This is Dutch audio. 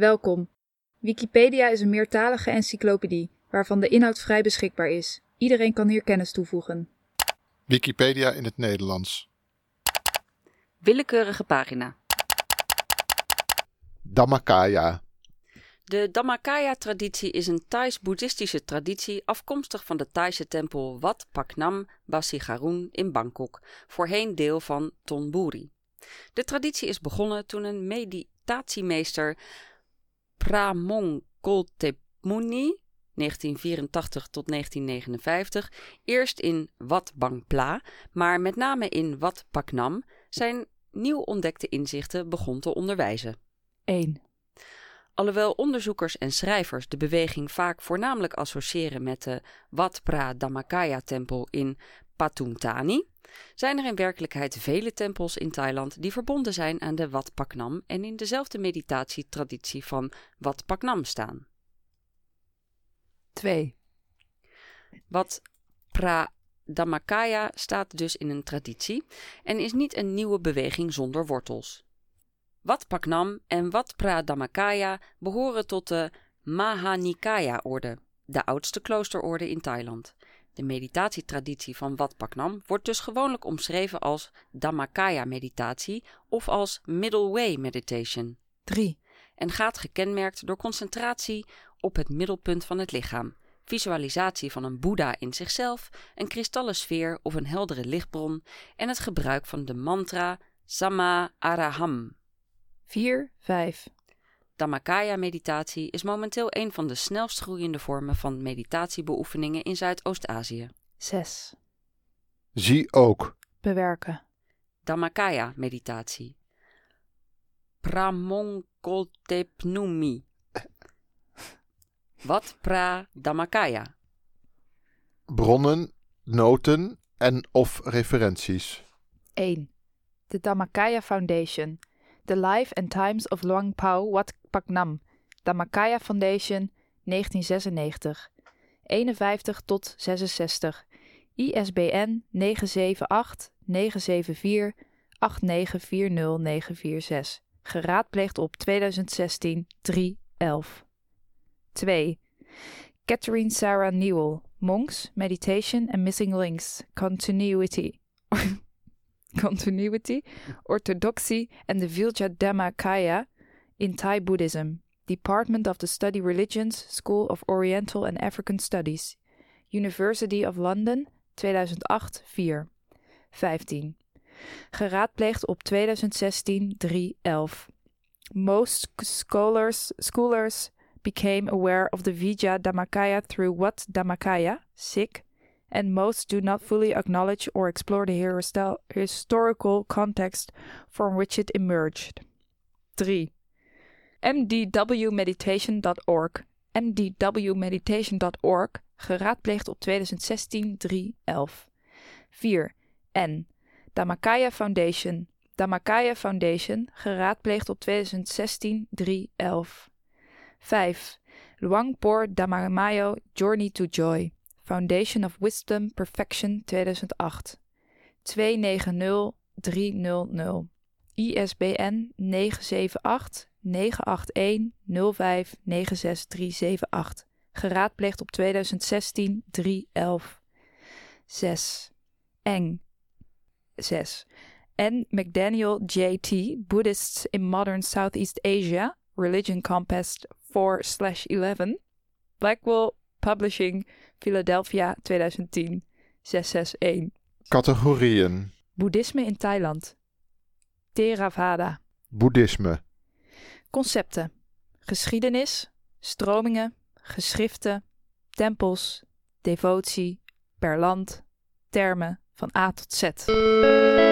Welkom. Wikipedia is een meertalige encyclopedie waarvan de inhoud vrij beschikbaar is. Iedereen kan hier kennis toevoegen. Wikipedia in het Nederlands. Willekeurige pagina. Dhammakaya. De Dhammakaya-traditie is een Thais-boeddhistische traditie afkomstig van de Thaise tempel Wat Paknam Basigarun in Bangkok, voorheen deel van Thonburi. De traditie is begonnen toen een meditatiemeester Pramong Koltepmuni 1984 tot 1959 eerst in Wat Bangpla, maar met name in Wat Paknam zijn nieuw ontdekte inzichten begon te onderwijzen. 1. Alhoewel onderzoekers en schrijvers de beweging vaak voornamelijk associëren met de Wat Pra Dhammakaya-tempel in Pathumthani, zijn er in werkelijkheid vele tempels in Thailand die verbonden zijn aan de Wat Paknam en in dezelfde meditatietraditie van Wat Paknam staan. 2. Wat Pra Dhammakaya staat dus in een traditie en is niet een nieuwe beweging zonder wortels. Wat Paknam en Wat Pra Dhammakaya behoren tot de Mahanikaya-orde, de oudste kloosterorde in Thailand. De meditatietraditie van Wat Paknam wordt dus gewoonlijk omschreven als Dhammakaya-meditatie of als Middle Way Meditation 3. en gaat gekenmerkt door concentratie op het middelpunt van het lichaam, visualisatie van een Boeddha in zichzelf, een kristallen sfeer of een heldere lichtbron en het gebruik van de mantra Samma Araham. 4. 5. Dhammakaya-meditatie is momenteel een van de snelst groeiende vormen van meditatiebeoefeningen in Zuidoost-Azië. 6. Zie ook. Bewerken. Dhammakaya-meditatie. Pramongkoltepnumi. Wat pra Dhammakaya? Bronnen, noten en of referenties. 1. De Dhammakaya Foundation. The Life and Times of Luang Pao Wat Paknam. Dhammakaya Foundation 1996. 51 tot 66. ISBN 978 974 8940946. Geraadpleegd op 2016 311. 2. Catherine Sarah Newell. Monks, Meditation and Missing Links. Continuity. Continuity, Orthodoxy and the Vilja Dhammakaya in Thai Buddhism. Department of the Study Religions, School of Oriental and African Studies. University of London, 2008-4. 15. Geraadpleegd op 2016 311. Most scholars, scholars became aware of the Vijja Dhammakaya through Wat Dhammakaya, sick, and most do not fully acknowledge or explore the histo- historical context from which it emerged. 3. mdwmeditation.org mdwmeditation.org geraadpleegd op 2016 311. 4. N. Dhammakaya Foundation Dhammakaya Foundation geraadpleegd op 2016 311. 5. Luangpor Dhammamayo Journey to Joy Foundation of Wisdom Perfection 2008 290300 ISBN 978 981 05 96378 Geraadpleegd op 2016 311 6 Eng. 6 N. McDaniel J.T. Buddhists in Modern Southeast Asia. Religion Compass 4/11 Blackwell Publishing Philadelphia 2010 661 Categorieën. Boeddhisme in Thailand. Theravada Boeddhisme. Concepten. Geschiedenis Stromingen Geschriften Tempels Devotie Per land Termen van A tot Z